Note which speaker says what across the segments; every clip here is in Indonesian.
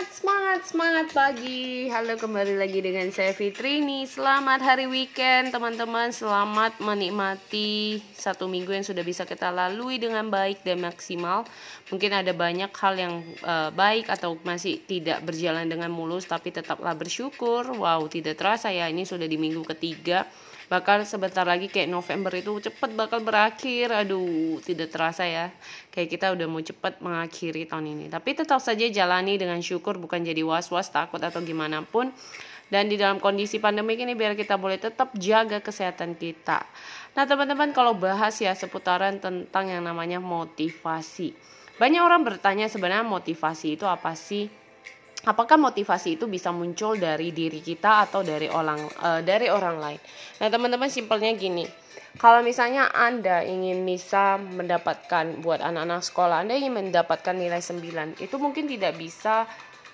Speaker 1: Semangat, semangat, semangat pagi. Halo kembali lagi dengan saya Fitrini. Selamat hari weekend teman-teman. Selamat menikmati satu minggu yang sudah bisa kita lalui dengan baik dan maksimal. Mungkin ada banyak hal yang uh, baik atau masih tidak berjalan dengan mulus, tapi tetaplah bersyukur. Wow, tidak terasa ya ini sudah di minggu ketiga bakal sebentar lagi kayak November itu cepet bakal berakhir aduh tidak terasa ya kayak kita udah mau cepet mengakhiri tahun ini tapi tetap saja jalani dengan syukur bukan jadi was-was takut atau gimana pun dan di dalam kondisi pandemi ini biar kita boleh tetap jaga kesehatan kita. Nah teman-teman kalau bahas ya seputaran tentang yang namanya motivasi. Banyak orang bertanya sebenarnya motivasi itu apa sih? Apakah motivasi itu bisa muncul dari diri kita atau dari orang uh, dari orang lain. Nah, teman-teman simpelnya gini. Kalau misalnya Anda ingin bisa mendapatkan buat anak-anak sekolah, Anda ingin mendapatkan nilai 9, itu mungkin tidak bisa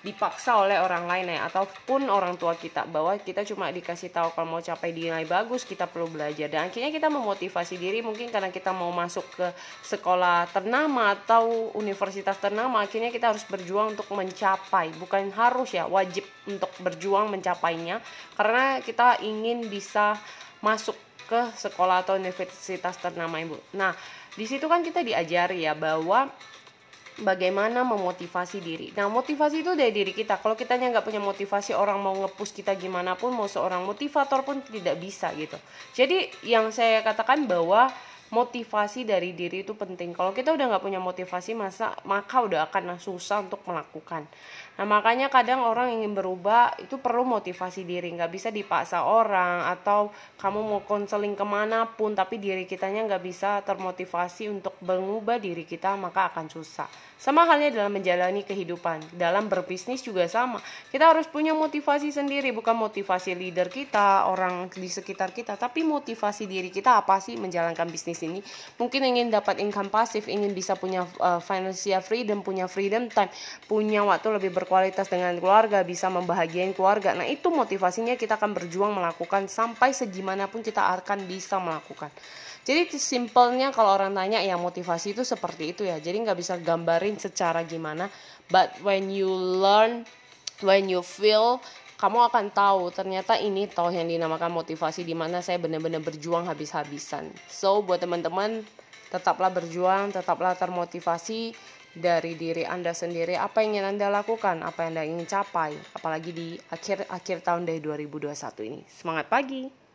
Speaker 1: dipaksa oleh orang lain ya ataupun orang tua kita bahwa kita cuma dikasih tahu kalau mau capai nilai bagus kita perlu belajar. Dan akhirnya kita memotivasi diri mungkin karena kita mau masuk ke sekolah ternama atau universitas ternama akhirnya kita harus berjuang untuk mencapai. Bukan harus ya wajib untuk berjuang mencapainya karena kita ingin bisa masuk ke sekolah atau universitas ternama ibu. Nah di situ kan kita diajari ya bahwa bagaimana memotivasi diri. Nah, motivasi itu dari diri kita. Kalau kita nggak punya motivasi, orang mau ngepus kita gimana pun, mau seorang motivator pun tidak bisa gitu. Jadi, yang saya katakan bahwa motivasi dari diri itu penting. Kalau kita udah nggak punya motivasi, masa maka udah akan susah untuk melakukan. Nah makanya kadang orang ingin berubah itu perlu motivasi diri, nggak bisa dipaksa orang atau kamu mau konseling ke mana pun tapi diri kitanya nggak bisa termotivasi untuk mengubah diri kita maka akan susah. Sama halnya dalam menjalani kehidupan, dalam berbisnis juga sama. Kita harus punya motivasi sendiri, bukan motivasi leader kita, orang di sekitar kita, tapi motivasi diri kita apa sih menjalankan bisnis ini? Mungkin ingin dapat income pasif, ingin bisa punya uh, financial freedom, punya freedom time, punya waktu lebih berkualitas dengan keluarga, bisa membahagiain keluarga. Nah, itu motivasinya kita akan berjuang melakukan sampai segimanapun kita akan bisa melakukan. Jadi simpelnya kalau orang tanya ya motivasi itu seperti itu ya. Jadi nggak bisa gambarin secara gimana. But when you learn, when you feel, kamu akan tahu ternyata ini toh yang dinamakan motivasi di mana saya benar-benar berjuang habis-habisan. So buat teman-teman tetaplah berjuang, tetaplah termotivasi dari diri Anda sendiri apa yang ingin Anda lakukan, apa yang Anda ingin capai, apalagi di akhir akhir tahun dari 2021 ini. Semangat pagi.